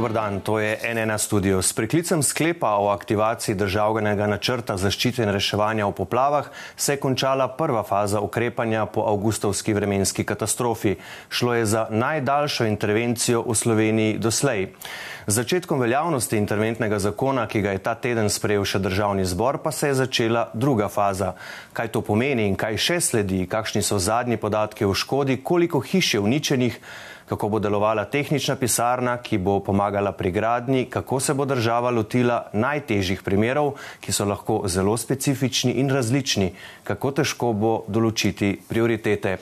Dobar dan, to je NN studio. S preklicem sklepa o aktivaciji državnega načrta zaščite in reševanja v poplavah se je končala prva faza ukrepanja po avgustovski vremenski katastrofi. Šlo je za najdaljšo intervencijo v Sloveniji doslej. Z začetkom veljavnosti interventnega zakona, ki ga je ta teden sprejel še državni zbor, pa se je začela druga faza. Kaj to pomeni in kaj še sledi, kakšni so zadnji podatki o škodi, koliko hiš je uničenih, kako bo delovala tehnična pisarna, ki bo pomagala pri gradnji, kako se bo država lotila najtežjih primerov, ki so lahko zelo specifični in različni, kako težko bo določiti prioritete.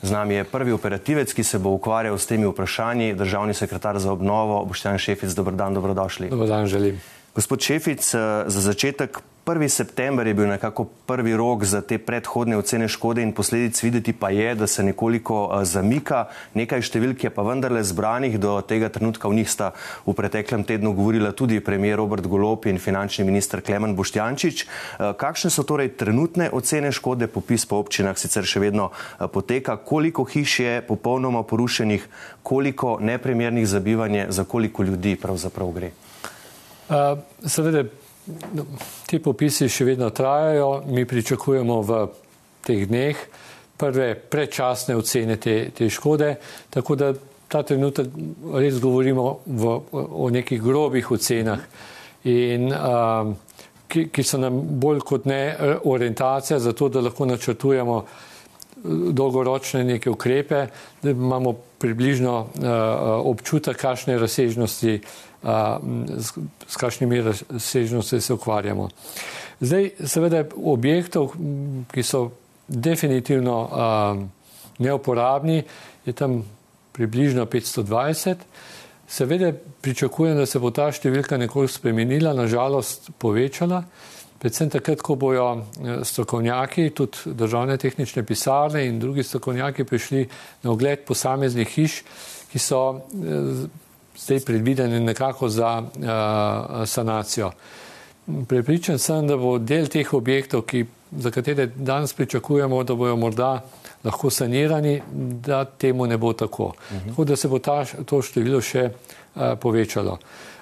Z nami je prvi operativec, ki se bo ukvarjal s temi vprašanji, državni sekretar za obnovo, Boštjan Šefic. Dobr dan, dobrodošli. Dobar dan, želim. Gospod Šefic, za začetek 1. september je bil nekako prvi rok za te predhodne ocene škode in posledic videti pa je, da se nekoliko zamika. Nekaj številk je pa vendarle zbranih, do tega trenutka v njih sta v preteklem tednu govorila tudi premijer Robert Golop in finančni minister Klemen Boštjančič. Kakšne so torej trenutne ocene škode, popis po občinah sicer še vedno poteka, koliko hiš je popolnoma porušenih, koliko neprimernih za bivanje, za koliko ljudi pravzaprav gre? Uh, seveda, Ti popisi še vedno trajajo, mi pričakujemo v teh dneh prve predčasne ocene te, te škode, tako da ta trenutek res govorimo v, o nekih grobih ocenah, in, um, ki, ki so nam bolj kot ne orientacija za to, da lahko načrtujemo dolgoročne neke ukrepe, da imamo približno uh, občutek, kakšne razsežnosti uh, s, s kakšnimi razsežnostmi se ukvarjamo. Zdaj, seveda, objektov, ki so definitivno a, neuporabni, je tam približno 520. Seveda pričakujem, da se bo ta številka nekoliko spremenila, nažalost povečala, predvsem takrat, ko bojo strokovnjaki, tudi državne tehnične pisarne in drugi strokovnjaki prišli na ogled posameznih hiš, ki so zdaj predvideni nekako za uh, sanacijo. Prepričan sem, da bo del teh objektov, ki, za katere danes pričakujemo, da bojo morda lahko sanirani, da temu ne bo tako. Uh -huh. Tako da se bo ta, to število še uh, povečalo.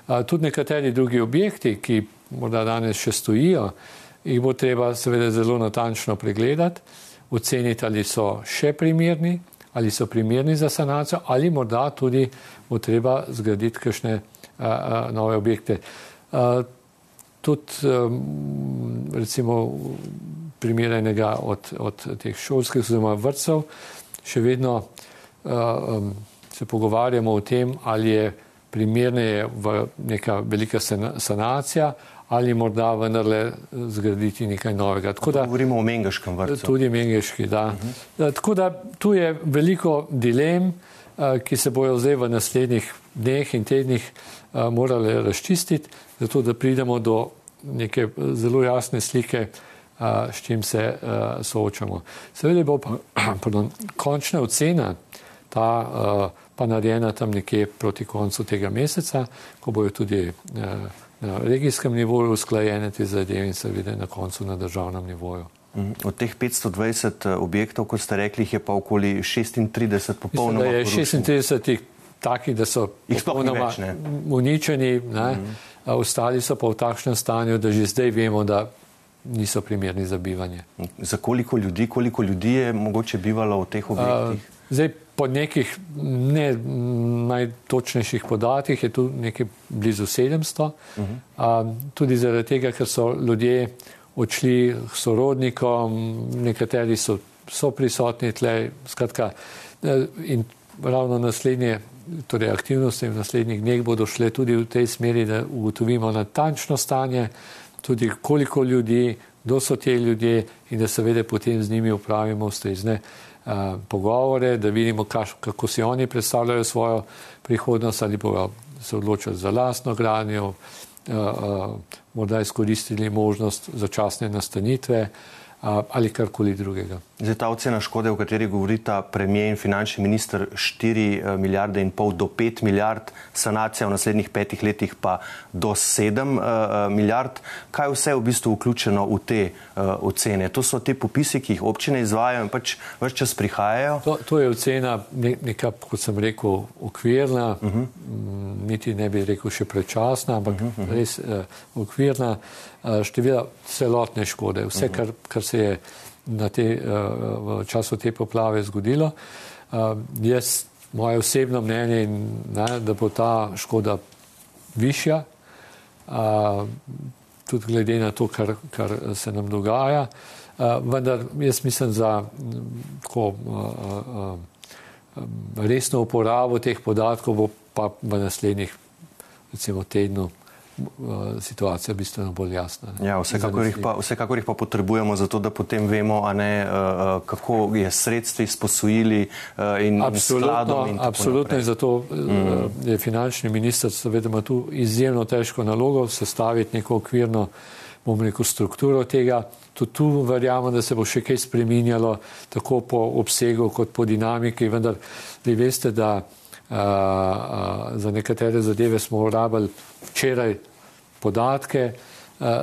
Uh, tudi nekateri drugi objekti, ki morda danes še stojijo, jih bo treba seveda zelo natančno pregledati, oceniti, ali so še primerni, ali so primerni za sanacijo, ali morda tudi bo treba zgraditi kakšne a, a, nove objekte. A, tudi um, recimo primerenega od, od teh šolskih oziroma vrtcev, še vedno a, um, se pogovarjamo o tem, ali je primerneje v neka velika sanacija ali morda vendarle zgraditi nekaj novega. Tako da govorimo o Mengeškem vrtu. Tudi Mengeški, da. Uh -huh. Tako da tu je veliko dilem, ki se bojo zdaj v naslednjih dneh in tednih morali razčistiti, zato da pridemo do neke zelo jasne slike, s čim se soočamo. Seveda bo pa pardon, končna ocena ta pa narejena tam nekje proti koncu tega meseca, ko bojo tudi na regijskem nivoju usklajene te zadeve in seveda na koncu na državnem nivoju. Mhm. Od teh 520 eh, objektov, kot ste rekli, je pa okoli 36 popolnoma. Mislim, da je 36 takih, da so popolnoma uničeni, ne? Mm. ostali so pa v takšnem stanju, da že zdaj vemo, da niso primerni za bivanje. Za koliko ljudi, koliko ljudi je mogoče bivalo v teh objektih? Uh, zdaj, po nekih ne najtočnejših podatkih je tu nekaj blizu 700. Uh -huh. uh, tudi zaradi tega, ker so ljudje odšli k sorodnikom, nekateri so, so prisotni tle, skratka, e, in ravno naslednje, torej aktivnosti v naslednjih dneh bodo šle tudi v tej smeri, da ugotovimo natančno stanje, tudi koliko ljudi, kdo so te ljudje in da seveda potem z njimi upravimo ustrezne uh, pogovore, da vidimo, kaš, kako si oni predstavljajo svojo prihodnost ali bojo se odločili za lastno gradnjo, uh, uh, morda izkoristili možnost začasne nastanitve ali karkoli drugega. Zdaj, ta ocena škode, o kateri govorita premijer in finančni minister, 4 eh, milijarde in pol do 5 milijard, sanacija v naslednjih petih letih pa do 7 uh, eh, milijard. Kaj vse je v bistvu vključeno v te uh, ocene? To so te popisi, ki jih občine izvajajo in pač vse čas prihajajo? To, to je ocena ne, neka, kot sem rekel, okvirna, uh -huh. niti ne bi rekel še prečasna, ampak uh -huh. res uh, okvirna uh, števila celotne škode, vse, -huh. kar, kar se je te, eh, v času te poplave zgodilo. Eh, jaz, moje osebno mnenje je, da bo ta škoda višja, eh, tudi glede na to, kar, kar se nam dogaja. Vendar jaz mislim za tako, resno uporabo teh podatkov bo pa v naslednjih recimo, tednu Eh, situacija bistveno bolj jasna. Ja, vsekakor, jih pa, vsekakor jih pa potrebujemo zato, da potem vemo, ne, eh, eh, kako je sredstvi sposojili in absolutno, in absolutno in zato mm. je finančni minister seveda tu izjemno težko nalogo sestaviti neko okvirno bomo rekel, strukturo tega. Tudi tu verjamem, da se bo še kaj spreminjalo, tako po obsegu kot po dinamiki, vendar vi veste, da za nekatere zadeve smo urabili včeraj podatke,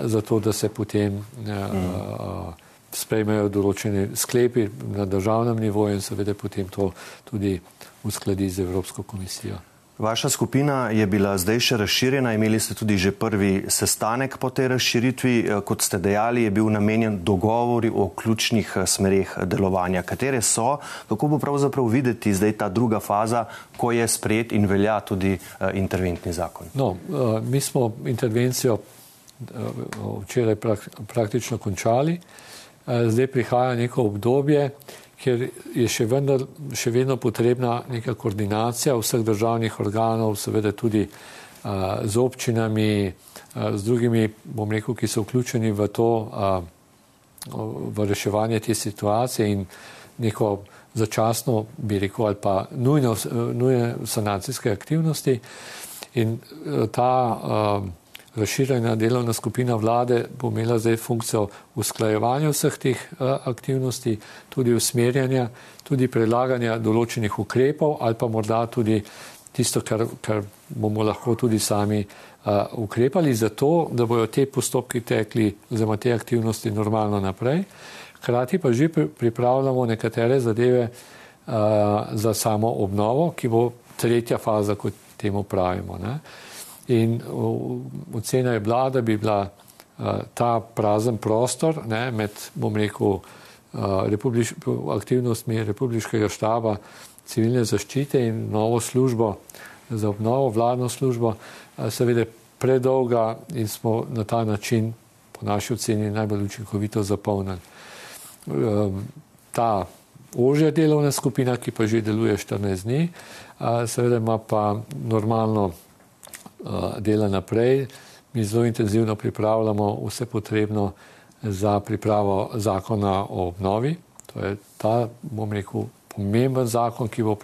zato da se potem mm. sprejmejo določene sklepi na državnem nivoju in seveda potem to tudi uskladi z Evropsko komisijo. Vaša skupina je bila zdaj še razširjena, imeli ste tudi že prvi sestanek po tej razširitvi. Eh, kot ste dejali, je bil namenjen dogovori o ključnih eh, smereh delovanja. Katere so, kako bo pravzaprav videti zdaj ta druga faza, ko je sprejet in velja tudi uh, interventni zakon? No, mi smo intervencijo včeraj prak praktično končali. Zdaj prihaja neko obdobje, ker je še, vendar, še vedno potrebna neka koordinacija vseh državnih organov, seveda tudi uh, z občinami, uh, z drugimi, bom rekel, ki so vključeni v to, uh, v reševanje te situacije in neko začasno, bi rekel, ali pa nujno, nujne sanacijske aktivnosti. In uh, ta uh, razširjena delovna skupina vlade bo imela zdaj funkcijo usklajevanja vseh teh aktivnosti, tudi usmerjanja, tudi predlaganja določenih ukrepov ali pa morda tudi tisto, kar, kar bomo lahko tudi sami uh, ukrepali, zato da bojo te postopki tekli oziroma te aktivnosti normalno naprej. Hkrati pa že pripravljamo nekatere zadeve uh, za samo obnovo, ki bo tretja faza, kot temu pravimo. Ne. In ocena je bila, da bi bila ta prazen prostor ne, med, bom rekel, republiš, aktivnostmi Republiškega štaba civilne zaščite in novo službo za obnovo, vladno službo, seveda predolga in smo na ta način, po naši oceni, najbolj učinkovito zapolnili. Ta ožja delovna skupina, ki pa že deluje 14 dni, seveda ima pa normalno dela naprej. Mi zelo intenzivno pripravljamo vse potrebno za pripravo zakona o obnovi. To je ta, bom rekel, pomemben zakon, ki bo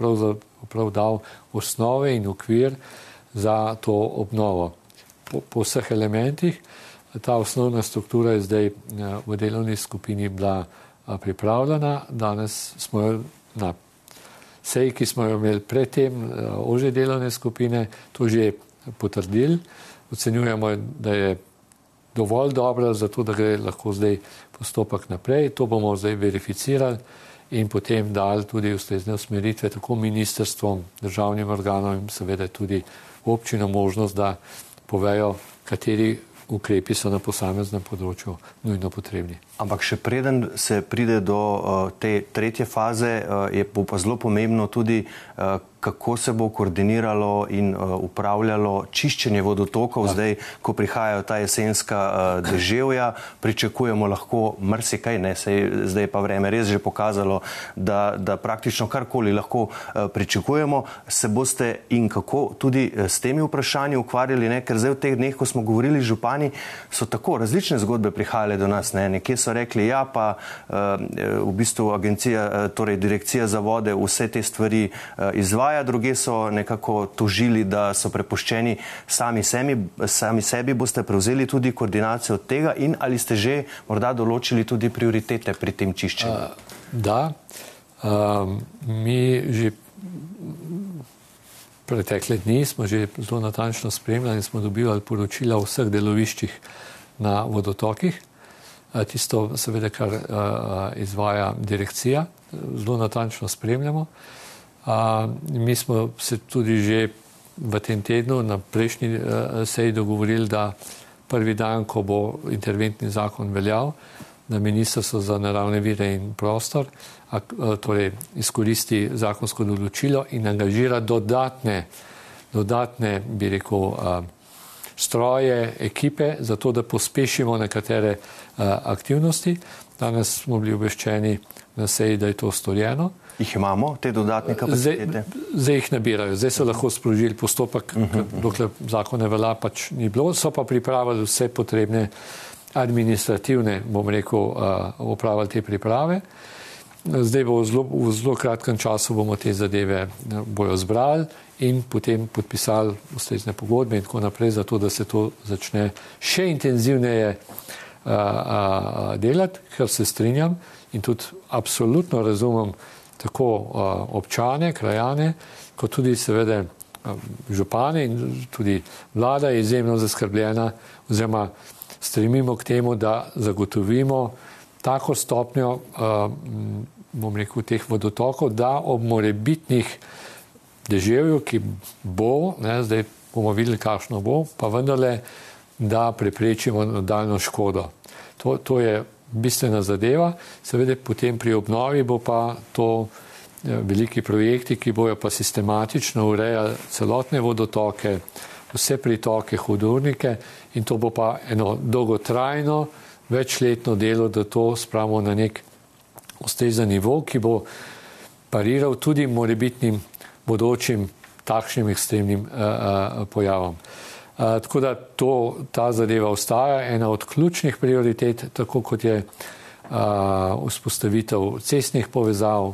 prav dal osnove in okvir za to obnovo. Po, po vseh elementih ta osnovna struktura je zdaj eh, v delovni skupini bila eh, pripravljena. Danes smo jo na seji, ki smo jo imeli predtem, ože delovne skupine, to že potrdili. Ocenjujemo, da je dovolj dobra, zato da gre lahko zdaj postopek naprej. To bomo zdaj verificirali in potem dali tudi ustrezne usmeritve tako ministrstvom, državnim organom in seveda tudi občinam možnost, da povejo, kateri ukrepi so na posameznem področju nujno potrebni. Ampak še preden se pride do uh, te tretje faze, uh, je pa zelo pomembno tudi, uh, kako se bo koordiniralo in uh, upravljalo čiščenje vodotokov. Ja. Zdaj, ko prihajajo ta jesenska uh, deževja, pričakujemo lahko mrsikaj, ne, Sej, zdaj pa vreme res že pokazalo, da, da praktično karkoli lahko uh, pričakujemo. Se boste in kako tudi s temi vprašanji ukvarjali, ne? ker zdaj v teh dneh, ko smo govorili z župani, so tako različne zgodbe prihajale do nas. Ne? Nekje so rekli, ja, pa uh, v bistvu agencija, uh, torej direkcija za vode vse te stvari uh, izvaja dogaja, druge so nekako tožili, da so prepuščeni sami, semi, sami sebi. Boste prevzeli tudi koordinacijo tega in ali ste že morda določili tudi prioritete pri tem čiščenju? Uh, da, um, mi že pretekle dni smo že zelo natančno spremljali in smo dobivali poročila o vseh deloviščih na vodotokih. Tisto, seveda, kar izvaja direkcija, zelo natančno spremljamo. Mi smo se tudi že v tem tednu na prejšnji seji dogovorili, da prvi dan, ko bo interventni zakon veljal, na Ministrstvo za naravne vire in prostor, torej izkoristi zakonsko določilo in angažira dodatne, dodatne bi rekel, stroje, ekipe, zato da pospešimo nekatere aktivnosti. Danes smo bili obveščeni na seji, da je to storjeno. Jih imamo, te dodatne kapacitete? Zdaj, zdaj jih nabirajo, zdaj so lahko sprožili postopek, uh -huh. dokler zakon ne velja, pač ni bilo, so pa pripravili vse potrebne administrativne, bom rekel, upravili te priprave. Zdaj bo v zelo, v zelo kratkem času bomo te zadeve bojo zbrali in potem podpisali ustrezne pogodbe in tako naprej, zato da se to začne še intenzivneje a, a, delati, ker se strinjam in tudi absolutno razumem tako občane, krajane, kot tudi seveda župane in tudi vlada je izjemno zaskrbljena oziroma stremimo k temu, da zagotovimo tako stopnjo, bom rekel, teh vodotokov, da ob morebitnih deževju, ki bo, ne, zdaj bomo videli, kakšno bo, pa vendarle, da preprečimo nadaljno škodo. To, to je bistvena zadeva, seveda potem pri obnovi bo pa to eh, veliki projekti, ki bojo pa sistematično urejali celotne vodotoke, vse pritoke, hudurnike in to bo pa eno dolgotrajno, večletno delo, da to spravimo na nek ustrezen nivo, ki bo pariral tudi morebitnim bodočim takšnim ekstremnim uh, uh, pojavom. Tako da to, ta zadeva ostaja ena od ključnih prioritet, tako kot je uh, vzpostavitev cestnih povezav,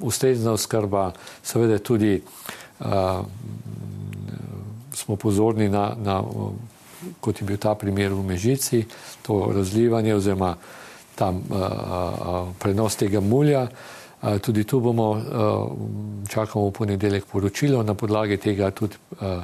ustrezna oskrba, seveda tudi uh, smo pozorni na, na, kot je bil ta primer v Mežici, to razlivanje oziroma tam a, a, prenos tega mulja. A, tudi tu bomo, a, čakamo v ponedeljek poročilo, na podlagi tega tudi a,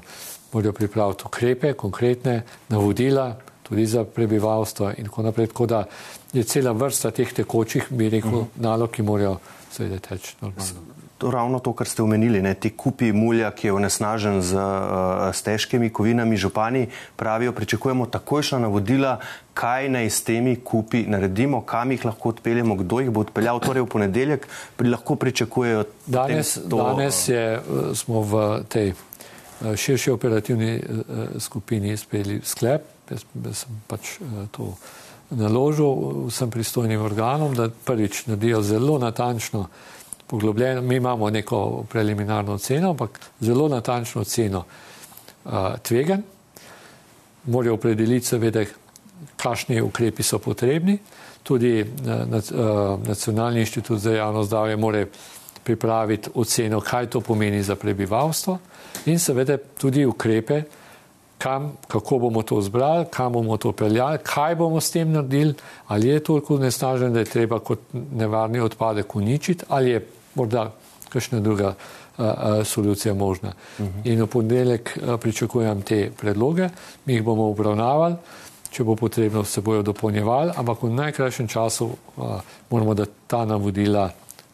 morajo pripraviti ukrepe, konkretne navodila, tudi za prebivalstvo in tako naprej. Tako da je cela vrsta teh tekočih, bi rekel, uh mhm. -huh. nalog, ki morajo seveda teči normalno. To ravno to, kar ste omenili, ne, ti kupi mulja, ki je onesnažen z, uh, s težkimi kovinami, župani pravijo, pričakujemo takojšna navodila, kaj naj s temi kupi naredimo, kam jih lahko odpeljemo, kdo jih bo odpeljal. Torej v ponedeljek pri, lahko pričakujejo. Danes, to, danes je, uh, smo v tej širši operativni uh, skupini izpeli sklep, jaz, jaz sem pač to naložil vsem pristojnim organom, da prvič naredijo zelo natančno poglobljeno, mi imamo neko preliminarno ceno, ampak zelo natančno ceno uh, tvegan, morajo opredeliti seveda, kakšni ukrepi so potrebni, tudi Nacionalni inštitut za javno zdravje mora pripraviti oceno, kaj to pomeni za prebivalstvo in seveda tudi ukrepe, kam, kako bomo to zbrali, kam bomo to peljali, kaj bomo s tem naredili, ali je toliko nesnažen, da je treba kot nevarni odpadek uničiti, ali je morda kakšna druga a, a, solucija možna. Uh mhm. -huh. In v ponedeljek pričakujem te predloge, mi jih bomo obravnavali, če bo potrebno, se bojo dopolnjevali, ampak v najkrajšem času a, moramo dati ta navodila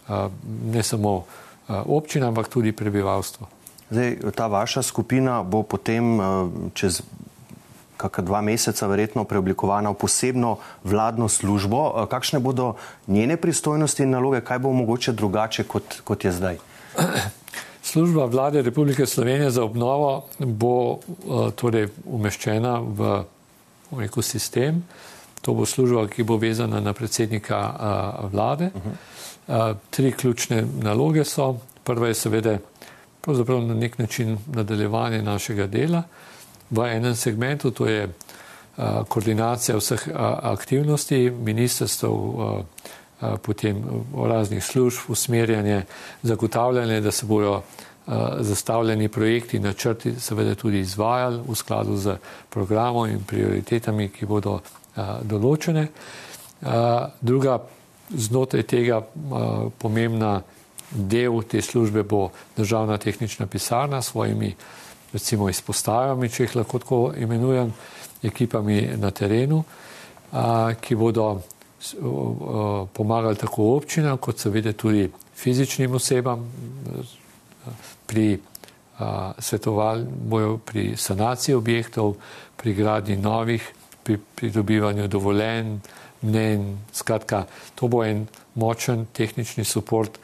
a, ne samo a, občina, ampak tudi prebivalstvo. Zdaj, ta vaša skupina bo potem čez kakšna dva meseca verjetno preoblikovana v posebno vladno službo. Eh, kakšne bodo njene pristojnosti in naloge, kaj bo mogoče drugače, kot, kot je zdaj? Služba vlade Republike Slovenije za obnovo bo uh, torej umeščena v ekosistem. To bo služba, ki bo vezana na predsednika vlade. Uh -huh. uh, tri ključne naloge so. Prva je seveda na nek način nadaljevanje našega dela. V enem segmentu, to je a, koordinacija vseh a, aktivnosti ministrstv, potem raznih služb, usmerjanje, zagotavljanje, da se bojo zastavljeni projekti, načrti seveda tudi izvajali v skladu z programom in prioritetami, ki bodo določene. Druga znotraj tega pomembna del te službe bo državna tehnična pisarna s svojimi recimo izpostavami, če jih lahko tako imenujem, ekipami na terenu, ki bodo pomagali tako občinam, kot seveda tudi fizičnim osebam pri svetovanju, pri sanaciji objektov, pri gradnji novih, pri pridobivanju dovoljenj, mnen. Skratka, to bo en močen tehnični suport,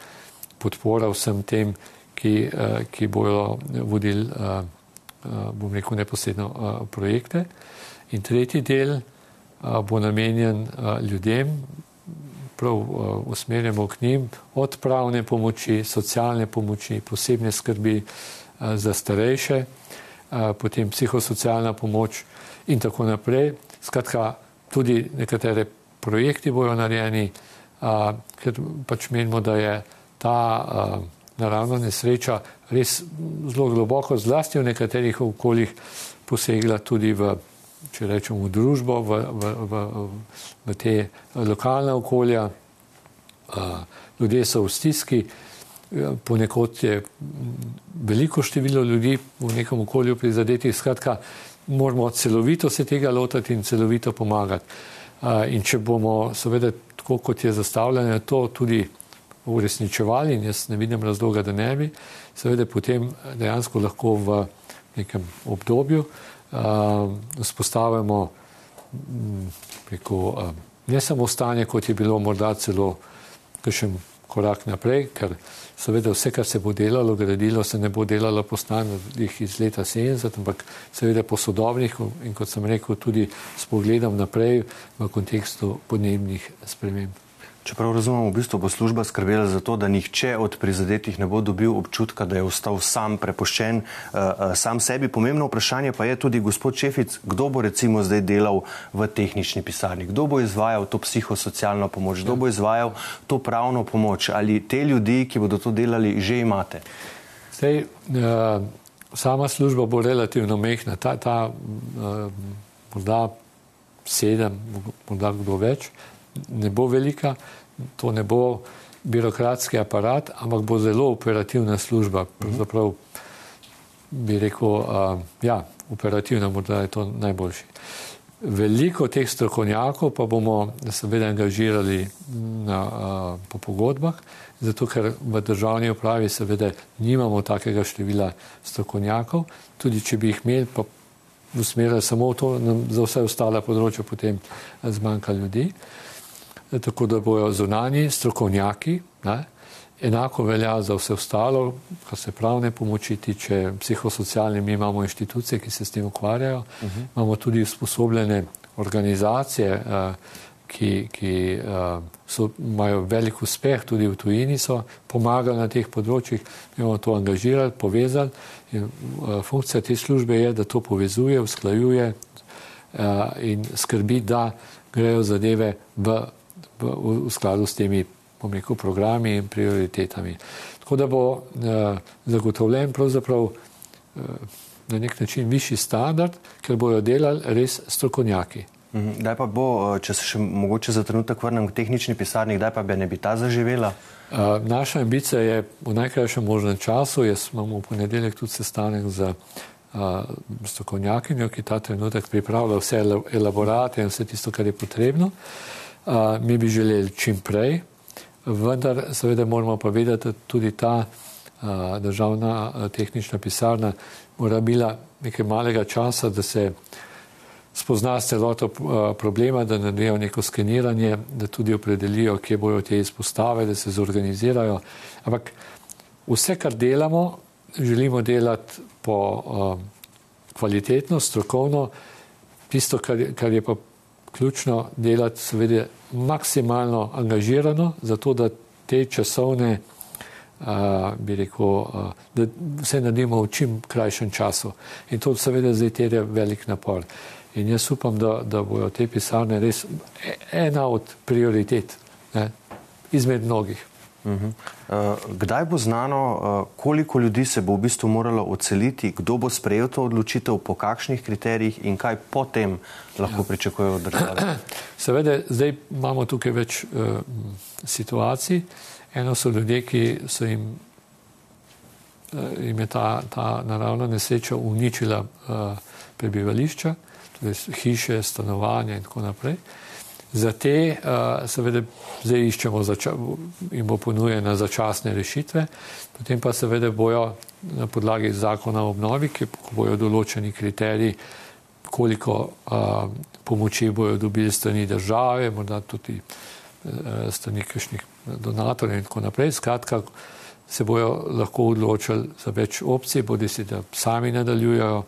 podpora vsem tem, ki, ki bojo vodili, bom rekel, neposredno projekte. In tretji del bo namenjen ljudem, prav usmerjamo k njim, od pravne pomoči, socialne pomoči, posebne skrbi za starejše, potem psihosocialna pomoč in tako naprej. Skratka, tudi nekatere projekti bojo narejeni, ker pač menimo, da je ta naravna nesreča res zelo globoko, zlasti v nekaterih okoljih posegla tudi v če rečemo, v družbo, v, v, v, v te lokalne okolja. Ljudje so v stiski, ponekod je veliko število ljudi v nekem okolju prizadetih. Skratka, moramo celovito se tega lotiti in celovito pomagati. In če bomo, seveda, tako kot je zastavljeno, to tudi uresničevali, in jaz ne vidim razloga, da ne bi, seveda potem dejansko lahko v nekem obdobju vzpostavimo preko, ne samo stanje, kot je bilo morda celo kakšen korak naprej, ker seveda vse, kar se bo delalo, gradilo, se ne bo delalo po standardih iz leta 70, ampak seveda po sodobnih in kot sem rekel, tudi s pogledom naprej v kontekstu podnebnih sprememb. Čeprav razumemo, v bistvu bo služba skrbela za to, da nihče od prizadetih ne bo dobil občutka, da je ostal sam prepoščen uh, sam sebi. Pomembno vprašanje pa je tudi, gospod Čefic, kdo bo recimo zdaj delal v tehnični pisarni, kdo bo izvajal to psihosocialno pomoč, kdo bo izvajal to pravno pomoč? Ali te ljudi, ki bodo to delali, že imate. Zdaj, uh, sama služba bo relativno mehna, ta, ta uh, morda sedem, morda kdo več ne bo velika, to ne bo birokratski aparat, ampak bo zelo operativna služba. Pravzaprav bi rekel, uh, ja, operativna, morda je to najboljši. Veliko teh strokovnjakov pa bomo seveda angažirali na, uh, po pogodbah, zato ker v državni upravi seveda nimamo takega števila strokovnjakov, tudi če bi jih imeli, pa usmerjali samo v to, za vse ostale področje potem zmanjka ljudi. Uh, tako da bojo zunani strokovnjaki, ne? enako velja za vse ostalo, kar se pravne pomoči tiče, psihosocialne, mi imamo inštitucije, ki se s tem ukvarjajo, uh -huh. imamo tudi usposobljene organizacije, uh, ki, ki uh, so, imajo velik uspeh, tudi v tujini so pomagali na teh področjih, mi bomo to angažirali, povezali in uh, funkcija te službe je, da to povezuje, usklajuje uh, in skrbi, da grejo zadeve v v, v skladu s temi rekel, programi in prioritetami. Tako da bo eh, zagotovljen pravzaprav eh, na nek način višji standard, ker bojo delali res strokovnjaki. Mhm. Kdaj pa bo, eh, če se še mogoče za trenutek vrnem k tehnični pisarni, kdaj pa bi ne bi ta zaživela? Uh, naša ambicija je v najkrajšem možnem času. Jaz imam v ponedeljek tudi sestanek z uh, strokovnjakinjo, ki ta trenutek pripravlja vse elaborate in vse tisto, kar je potrebno. Uh, mi bi želeli čim prej, vendar seveda moramo pa vedeti, da tudi ta državna tehnična pisarna mora bila nekaj malega časa, da se spozna celoto problema, da naredijo neko skeniranje, da tudi opredelijo, kje bojo te izpostave, da se zorganizirajo. Ampak vse, kar delamo, želimo delati po kvalitetno, strokovno, tisto, kar, kar je pa ključno delati, seveda, maksimalno angažirano, zato da te časovne, uh, bi rekel, uh, da vse naredimo v čim krajšem času. In to seveda zdaj terja velik napor. In jaz upam, da, da bojo te pisarne res e, ena od prioritet, ne, izmed mnogih. Uh uh, kdaj bo znano, uh, koliko ljudi se bo v bistvu moralo oceliti, kdo bo sprejel to odločitev, po kakšnih kriterijih in kaj potem lahko ja. pričakujejo od države? Seveda, zdaj imamo tukaj več uh, situacij. Eno so ljudje, ki so jim, uh, jim je ta, ta naravna nesreča uničila uh, prebivališča, torej hiše, stanovanja in tako naprej. Za te uh, seveda zdaj iščemo in bo ponujene začasne rešitve, potem pa seveda bojo na podlagi zakona o obnovi, ki bojo določeni kriteriji, koliko uh, pomoči bojo dobili strani države, morda tudi uh, strani kakšnih donatorjev in tako naprej. Skratka, se bojo lahko odločili za več opcij, bodi si da sami nadaljujejo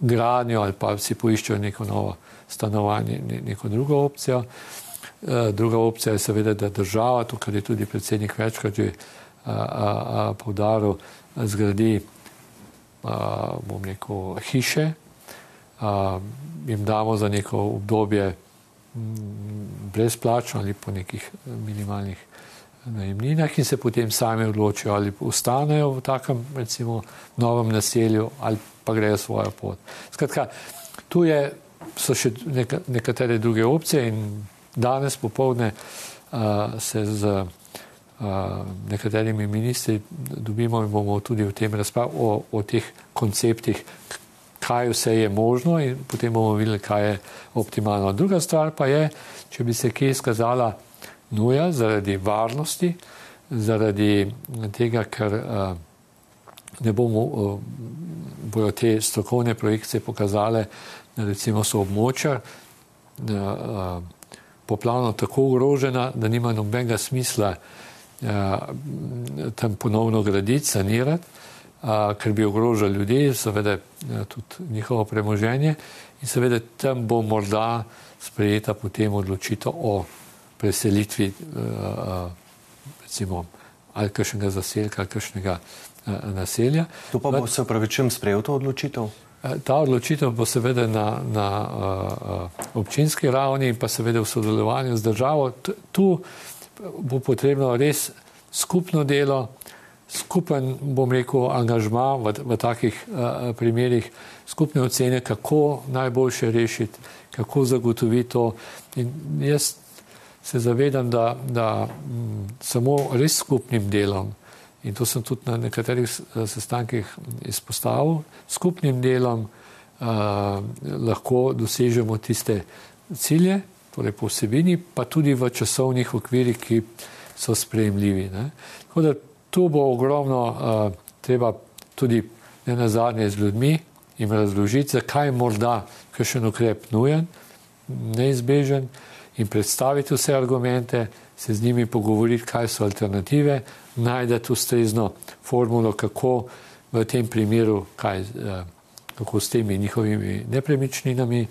gradnjo ali pa si poiščejo neko novo stanovanje neko drugo opcijo. Eh, druga opcija je seveda, da država, to, kar je tudi predsednik večkrat že povdaril, zgradi, bom rekel, hiše, jim damo za neko obdobje brezplačno ali po nekih minimalnih najemninah in se potem sami odločijo, ali ostanejo v takem, recimo, novem naselju ali pa grejo svojo pot. Skratka, tu je so še neka, nekatere druge opcije in danes popovdne uh, se z uh, nekaterimi ministri dobimo in bomo tudi v tem razpravljali o, o teh konceptih, kaj vse je možno in potem bomo videli, kaj je optimalno. Druga stvar pa je, če bi se kje skazala nuja zaradi varnosti, zaradi tega, ker uh, ne bomo, uh, bojo te strokovne projekcije pokazale, recimo so območja poplavno tako ogrožena, da nima nobenega smisla tam ponovno graditi, sanirati, ker bi ogrožali ljudi, seveda tudi njihovo premoženje in seveda tam bo morda sprejeta potem odločitev o preselitvi recimo ali kakšnega zaselka ali kakšnega naselja. To pa bo se upravičujem sprejel to odločitev? Ta odločitev bo seveda na, na uh, občinski ravni in pa seveda v sodelovanju z državo. Tu bo potrebno res skupno delo, skupen, bom rekel, angažma v, v takih uh, primerih, skupne ocene, kako najboljše rešiti, kako zagotoviti to. In jaz se zavedam, da, da m, samo res skupnim delom in to sem tudi na nekaterih eh, sestankih izpostavil, skupnim delom uh, lahko dosežemo tiste cilje, torej po vsebini, pa tudi v časovnih okvirih, ki so sprejemljivi. Ne. Tako da tu bo ogromno uh, treba tudi ne nazadnje z ljudmi in razložiti, zakaj je morda kakšen ukrep nujen, neizbežen in predstaviti vse argumente, se z njimi pogovoriti, kaj so alternative, najdete ustrezno formulo, kako v tem primeru, kaj, eh, kako s temi njihovimi nepremičninami,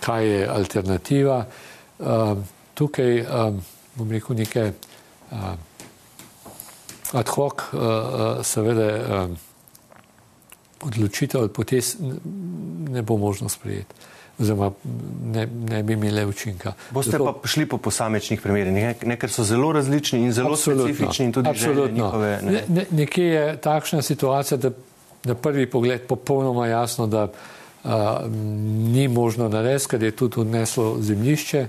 kaj je alternativa. Eh, tukaj eh, bom rekel nekaj ad hoc, seveda odločitev ali potez ne bo možno sprejeti oziroma ne, ne bi imele učinka. Boste Zato, pa šli po posamečnih primerih, ne, ne, ker so zelo različni in zelo specifični in tudi njihove. Ne. Ne, nekje je takšna situacija, da na prvi pogled popolnoma jasno, da a, ni možno narediti, ker je tudi odneslo zemljišče,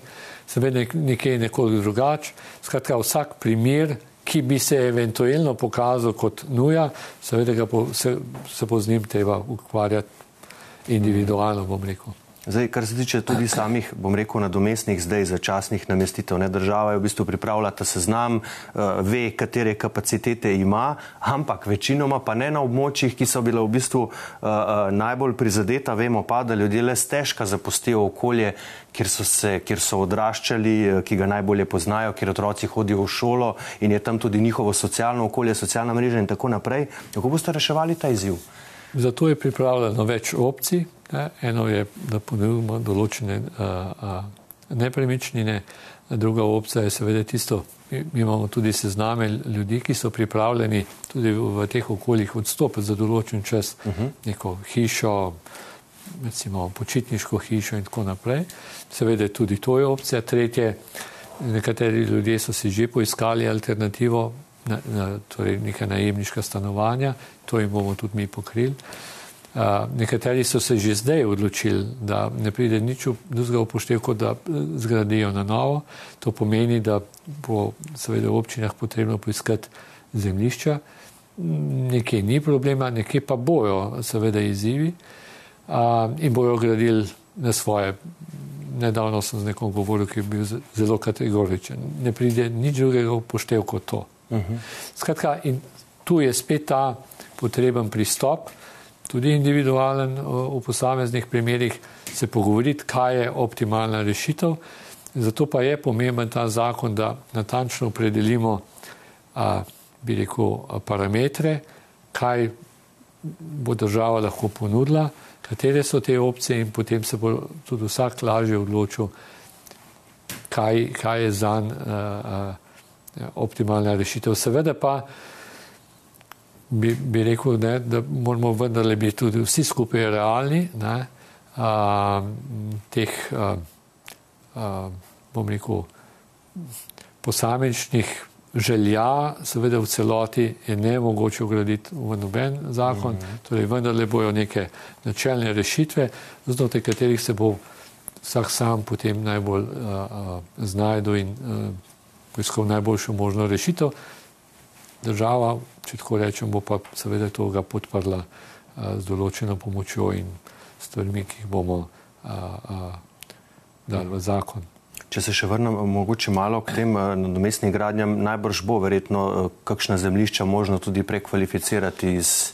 seveda nekje je nekoliko drugače. Skratka, vsak primer, ki bi se eventualno pokazal kot nuja, seveda bo, se, se bo z njim treba ukvarjati individualno, bom rekel. Zdaj, kar se tiče tudi samih, bom rekel, nadomestnih zdaj začasnih namestitev, ne država je v bistvu pripravila ta seznam, uh, ve, katere kapacitete ima, ampak večinoma pa ne na območjih, ki so bile v bistvu uh, najbolj prizadeta. Vemo pa, da ljudje le stežka zapustijo okolje, kjer so, se, kjer so odraščali, ki ga najbolje poznajo, kjer otroci hodijo v šolo in je tam tudi njihovo socialno okolje, socialna mreža in tako naprej. Kako boste reševali ta izziv? Zato je pripravljeno več opcij. Eno je, da ponudimo določene nepremičnine, druga opcija je seveda tisto, mi imamo tudi sezname ljudi, ki so pripravljeni tudi v teh okoljih odstopiti za določen čas mhm. neko hišo, recimo počitniško hišo in tako naprej. Seveda tudi to je opcija. Tretje, nekateri ljudje so si že poiskali alternativo, na, na, torej neka najemniška stanovanja, to jim bomo tudi mi pokrili. Uh, nekateri so se že zdaj odločili, da ne pride nič drugega upoštev, kot da zgradijo na novo. To pomeni, da bo seveda v občinah potrebno poiskati zemlišča. Nekje ni problema, nekje pa bojo seveda izzivi uh, in bojo gradili na svoje. Nedavno sem z nekom govoril, ki je bil zelo kategoričen. Ne pride nič drugega upoštev kot to. Uh -huh. Skratka, in tu je spet ta potreben pristop, tudi individualen v posameznih primerih, se pogovoriti, kaj je optimalna rešitev. Zato pa je pomemben ta zakon, da natančno opredelimo, a, bi rekel, parametre, kaj bo država lahko ponudila, katere so te opcije in potem se bo tudi vsak lažje odločil, kaj, kaj je zanj. A, a, Ja, optimalna rešitev. Seveda pa bi, bi rekel, ne, da moramo vendarle biti tudi vsi skupaj realni, ne, a, teh, a, a, bom rekel, posamičnih želja, seveda v celoti je ne mogoče ugraditi v noben zakon, mm -hmm. torej vendarle bojo neke načelne rešitve, znotraj katerih se bo vsak sam potem najbolj a, a, znajdu in a, poiskal najboljšo možno rešitev. Država, če tako rečem, bo pa seveda to ga podprla a, z določeno pomočjo in stvarmi, ki jih bomo a, a, dali v zakon. Če se še vrnem mogoče malo k tem nadomestnim gradnjam, najbrž bo verjetno kakšna zemlišča možno tudi prekvalificirati iz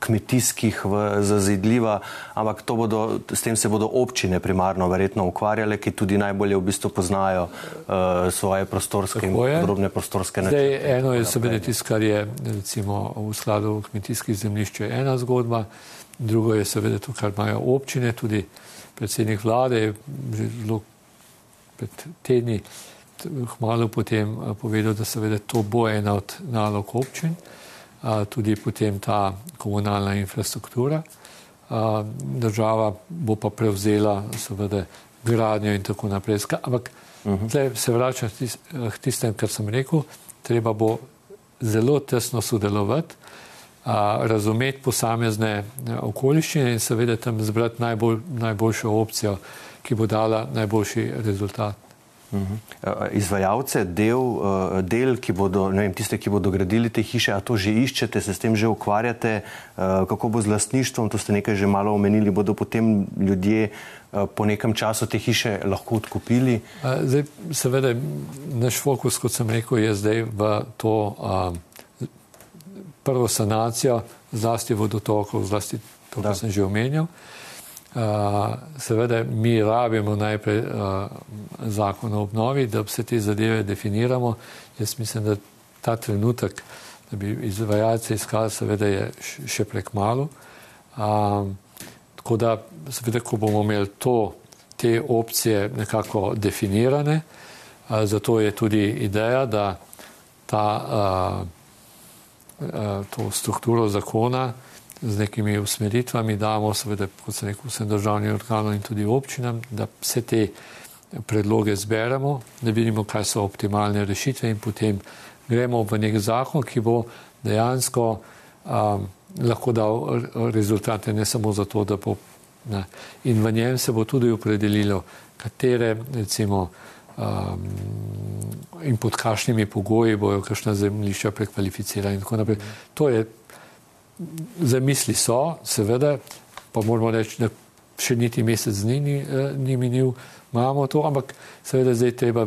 kmetijskih v zazidljiva, ampak bodo, s tem se bodo občine primarno verjetno ukvarjale, ki tudi najbolje v bistvu poznajo uh, svoje prostorske in podrobne prostorske načrte. Zdaj, eno je seveda tisto, kar je recimo v skladu kmetijskih zemljišč ena zgodba, drugo je seveda to, kar imajo občine, tudi predsednik vlade je že zelo pred tedni hmalo potem povedal, da seveda to bo ena od nalog občin tudi potem ta komunalna infrastruktura. Država bo pa prevzela seveda gradnjo in tako naprej. Ampak uh. -huh. se vračam k tistem, kar sem rekel, treba bo zelo tesno sodelovati, razumeti posamezne okoliščine in seveda tam zbrati najbolj, najboljšo opcijo, ki bo dala najboljši rezultat. Eh, izvajalce del, eh, del ki bodo, ne vem, tiste, ki bodo gradili te hiše, a to že iščete, se s tem že ukvarjate, eh, kako bo z lastništvom, to ste nekaj že malo omenili, bodo potem ljudje po nekem času te hiše lahko odkupili? Zdaj, seveda, naš fokus, kot sem rekel, je zdaj v to a, prvo sanacijo, zlasti vodotokov, zlasti to, kar sem že omenjal. Uh, seveda, mi rabimo najprej uh, zakon o obnovi, da vse te zadeve definiramo. Jaz mislim, da ta trenutek, da bi izvajalce iskali, seveda je še prek malo. Um, tako da, seveda, ko bomo imeli to, te opcije nekako definirane, zato je tudi ideja, da ta, to strukturo zakona z nekimi usmeritvami damo, seveda, kot se rekel, vsem državnim organom in tudi občinam, da vse te predloge zberemo, da vidimo, kaj so optimalne rešitve in potem gremo v nek zakon, ki bo dejansko um, lahko dal rezultate ne samo zato, da bo ne. in v njem se bo tudi opredelilo, katere recimo um, in pod kakšnimi pogoji bojo kakšna zemljišča prekvalificirana in tako naprej. To je zamisli so, seveda, pa moramo reči, da še niti mesec dni ni, eh, ni minil, imamo to, ampak seveda zdaj treba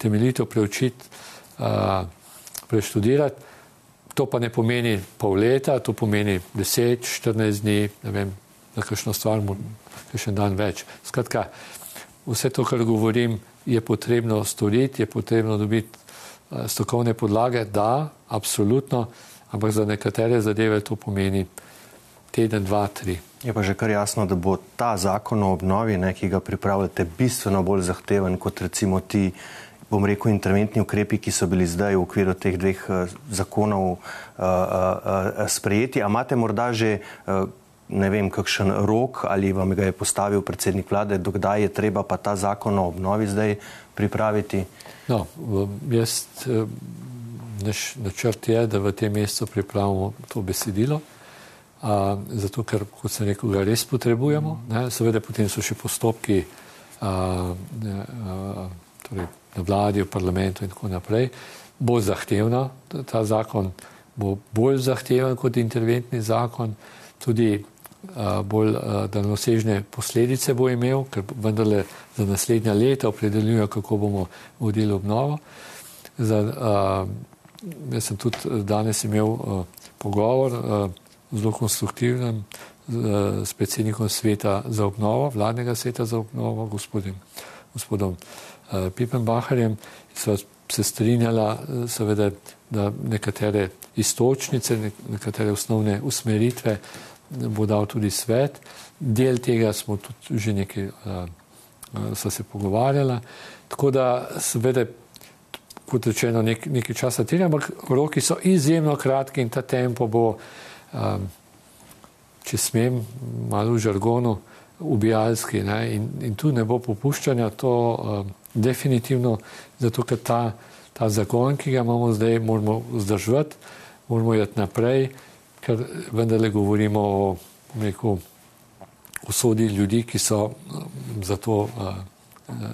temeljito preučiti, uh, preštudirati. To pa ne pomeni pol leta, to pomeni 10, 14 dni, ne vem, na kakšno stvar, še en dan več. Skratka, vse to, kar govorim, je potrebno storiti, je potrebno dobiti uh, strokovne podlage, da, absolutno, ampak za nekatere zadeve to pomeni teden, dva, tri. Je pa že kar jasno, da bo ta zakon o obnovi, ne, ki ga pripravljate, bistveno bolj zahteven kot recimo ti, bom rekel, interventni ukrepi, ki so bili zdaj v okviru teh dveh uh, zakonov uh, uh, uh, sprejeti. A imate morda že uh, ne vem, kakšen rok ali vam ga je postavil predsednik vlade, dokdaj je treba pa ta zakon o obnovi zdaj pripraviti? No, jaz, naš načrt je, da v tem mesecu pripravimo to besedilo, a, zato ker, kot sem rekel, ga res potrebujemo. Ne? Seveda potem so še postopki a, a, torej na vladi, v parlamentu in tako naprej. Bo zahtevna, ta zakon bo bolj zahteven kot interventni zakon, tudi a, bolj daljnosežne posledice bo imel, ker vendarle za naslednja leta opredeljuje, kako bomo vodili obnovo. Za, a, Jaz sem tudi eh, danes imel uh, pogovor uh, zelo konstruktiven z, uh, s predsednikom sveta za obnovo, vladnega sveta za obnovo, gospodin, gospodom uh, Pipenbacherjem. Sva se strinjala, seveda, da nekatere istočnice, nekatere osnovne usmeritve bo dal tudi svet. Del tega smo tudi že nekaj, uh, se pogovarjala. Tako da seveda kot rečeno, nek, nekaj časa terja, ampak roki so izjemno kratki in ta tempo bo, um, če smem, malo v žargonu, ubijalski. In, in tu ne bo popuščanja, to um, definitivno, zato ker ta, ta zakon, ki ga imamo zdaj, moramo vzdržati, moramo jeti naprej, ker vendarle govorimo o, rekel, o sodi ljudi, ki so um, za to. Uh,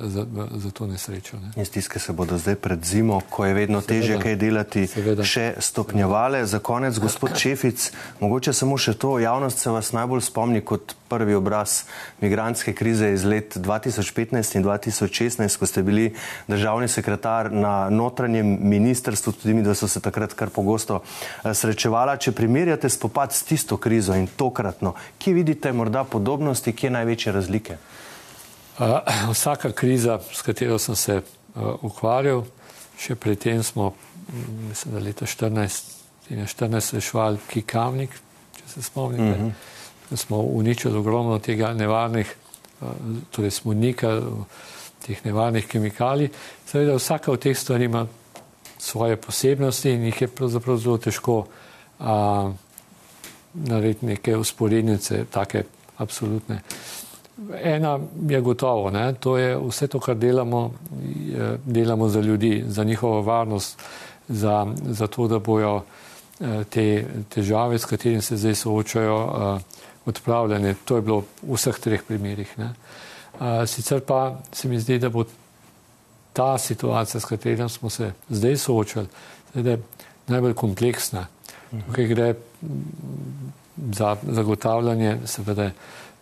za, za to nesrečo. Ne. In stiske se bodo zdaj pred zimo, ko je vedno težje kaj delati, Seveda. še stopnjevale. Za konec, gospod Šefic, mogoče samo še to, javnost se vas najbolj spomni kot prvi obraz migranske krize iz let 2015 in 2016, ko ste bili državni sekretar na notranjem ministrstvu, tudi mi, da so se takrat kar pogosto eh, srečevala. Če primerjate spopad s tisto krizo in tokratno, kje vidite morda podobnosti, kje največje razlike? Uh, vsaka kriza, s katero sem se uh, ukvarjal, še predtem smo, mislim, da leta 14, 14 rešvali Kikamnik, če se spomnite, uh mhm. -huh. smo uničili ogromno tega nevarnih, uh, torej smonika, teh nevarnih kemikalij. Seveda vsaka od teh stvari ima svoje posebnosti in jih je pravzaprav zelo težko uh, narediti neke usporednice, take absolutne. Ena je gotovo, ne? to je vse to, kar delamo, delamo za ljudi, za njihovo varnost, za, za to, da bojo eh, te težave, s katerimi se zdaj soočajo, eh, odpravljene. To je bilo v vseh treh primerih. Ne? Sicer pa se mi zdi, da bo ta situacija, s katero smo se zdaj soočali, najbolj kompleksna. Tukaj gre za zagotavljanje, seveda,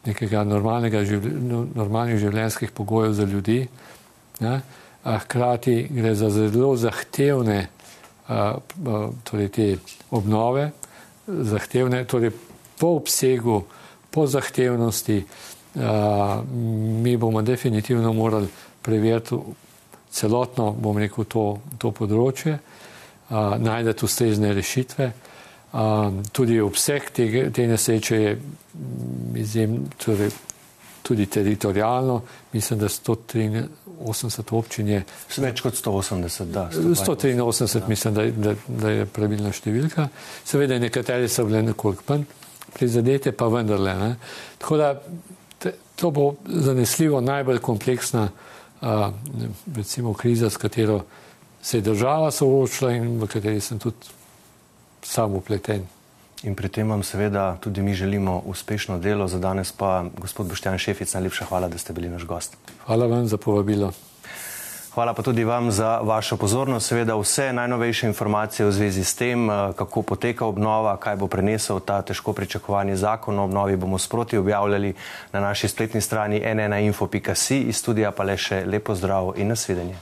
nekega normalnega življenja, normalnih življenjskih pogojev za ljudi. Ne? Hkrati gre za zelo zahtevne torej te obnove, zahtevne, torej po obsegu, po zahtevnosti. Mi bomo definitivno morali preveriti celotno, bom rekel, to, to področje, najdete ustrezne rešitve. Tudi obseg te, te nesreče je mm, izjemno, torej, tudi teritorijalno. Mislim, da 183 občin je. Več kot 180, da. 183, ja. mislim, da, da, da je pravilna številka. Seveda, nekatere so bile nekoliko manj prizadete, pa vendarle. Ne. Tako da te, to bo zanesljivo najbolj kompleksna uh, recimo, kriza, s katero se je država soočila in v kateri sem tudi sam upleten. In pri tem vam seveda tudi mi želimo uspešno delo. Za danes pa gospod Boštjan Šefic, najlepša hvala, da ste bili naš gost. Hvala vam za povabilo. Hvala pa tudi vam za vašo pozornost. Seveda vse najnovejše informacije v zvezi s tem, eh, kako poteka obnova, kaj bo prenesel ta težko pričakovani zakon o obnovi, bomo sproti objavljali na naši spletni strani nnainfo.si. Iz studija pa le še lepo zdrav in nasvidenje.